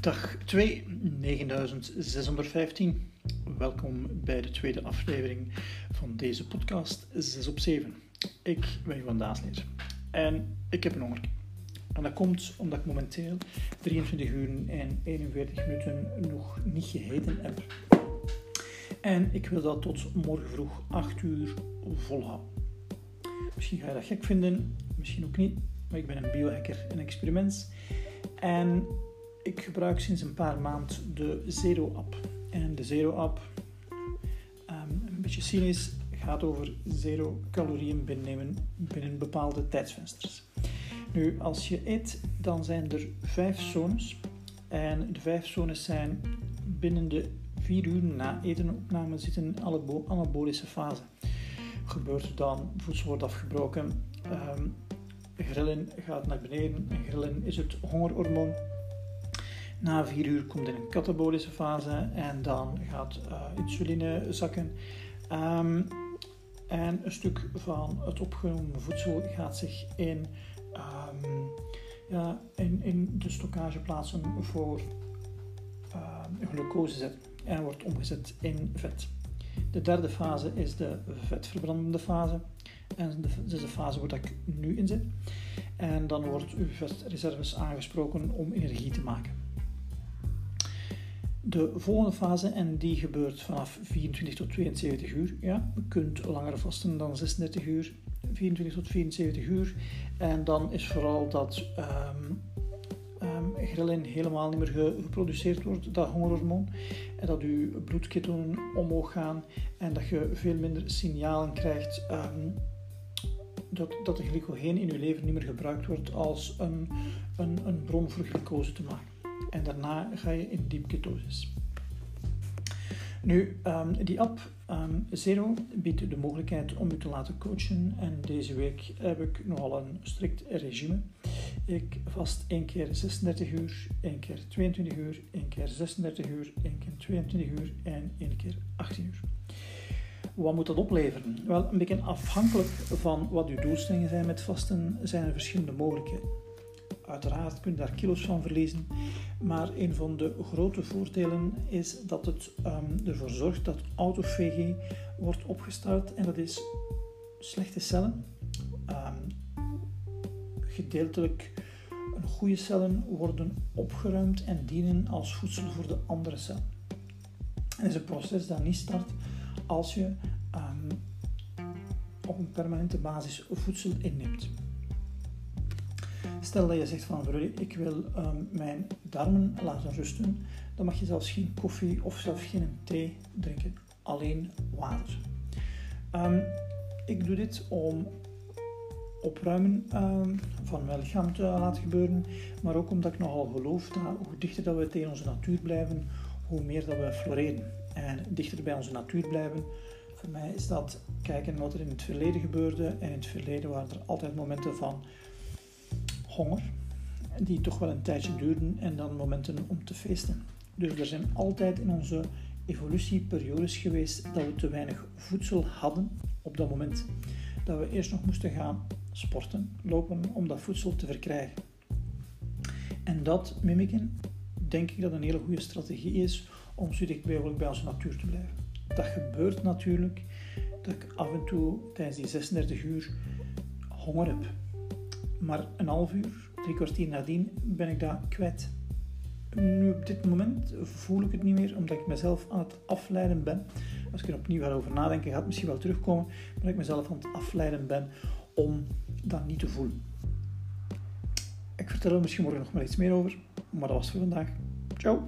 Dag 2, 9615. Welkom bij de tweede aflevering van deze podcast 6 op 7. Ik ben Johan Daasleer en ik heb een honger. En dat komt omdat ik momenteel 23 uur en 41 minuten nog niet gegeten heb. En ik wil dat tot morgen vroeg 8 uur volhouden. Misschien ga je dat gek vinden, misschien ook niet, maar ik ben een biohacker en experiment. En ik gebruik sinds een paar maanden de Zero-app. En de Zero-app, um, een beetje cynisch, gaat over zero calorieën binnennemen binnen bepaalde tijdsvensters. Nu, als je eet, dan zijn er vijf zones. En de vijf zones zijn binnen de vier uur na etenopname zitten alle anabolische fase. Gebeurt dan, voedsel wordt afgebroken, um, grillen gaat naar beneden. En grillen is het hongerhormoon. Na vier uur komt in een katabolische fase en dan gaat uh, insuline zakken. Um, en een stuk van het opgenomen voedsel gaat zich in, um, ja, in, in de stockage plaatsen voor uh, glucose zetten en wordt omgezet in vet. De derde fase is de vetverbrandende fase. En dat is de fase waar ik nu in zit. En dan wordt uw vetreserves aangesproken om energie te maken. De volgende fase, en die gebeurt vanaf 24 tot 72 uur. Ja, je kunt langer vasten dan 36 uur, 24 tot 74 uur. En dan is vooral dat um, ghrelin helemaal niet meer geproduceerd wordt, dat hongerhormoon. En dat je bloedketonen omhoog gaan en dat je veel minder signalen krijgt um, dat, dat de glycogeen in je lever niet meer gebruikt wordt als een, een, een bron voor glucose te maken. En daarna ga je in diep ketosis. Nu, um, die app um, Zero biedt de mogelijkheid om je te laten coachen. En deze week heb ik nogal een strikt regime. Ik vast één keer 36 uur, één keer 22 uur, één keer 36 uur, één keer 22 uur en één keer 18 uur. Wat moet dat opleveren? Wel, een beetje afhankelijk van wat uw doelstellingen zijn met vasten, zijn er verschillende mogelijkheden. Uiteraard kun je daar kilo's van verliezen, maar een van de grote voordelen is dat het um, ervoor zorgt dat autofagie wordt opgestart en dat is slechte cellen. Um, gedeeltelijk goede cellen worden opgeruimd en dienen als voedsel voor de andere cellen. Het is een proces dat niet start als je um, op een permanente basis voedsel inneemt. Stel dat je zegt van ik wil um, mijn darmen laten rusten, dan mag je zelfs geen koffie of zelfs geen thee drinken, alleen water. Um, ik doe dit om opruimen um, van mijn lichaam te laten gebeuren, maar ook omdat ik nogal geloof dat hoe dichter dat we tegen onze natuur blijven, hoe meer dat we floreren. En dichter bij onze natuur blijven, voor mij is dat kijken wat er in het verleden gebeurde. En in het verleden waren er altijd momenten van honger, die toch wel een tijdje duurden, en dan momenten om te feesten. Dus er zijn altijd in onze evolutie periodes geweest dat we te weinig voedsel hadden op dat moment. Dat we eerst nog moesten gaan sporten, lopen om dat voedsel te verkrijgen. En dat mimiken, denk ik dat een hele goede strategie is om zo dicht mogelijk bij onze natuur te blijven. Dat gebeurt natuurlijk dat ik af en toe tijdens die 36 uur honger heb. Maar een half uur, drie kwartier nadien ben ik dat kwijt. Nu op dit moment voel ik het niet meer, omdat ik mezelf aan het afleiden ben. Als ik er opnieuw ga over nadenken, gaat het misschien wel terugkomen. Maar dat ik mezelf aan het afleiden ben om dat niet te voelen. Ik vertel er misschien morgen nog maar iets meer over. Maar dat was voor vandaag. Ciao!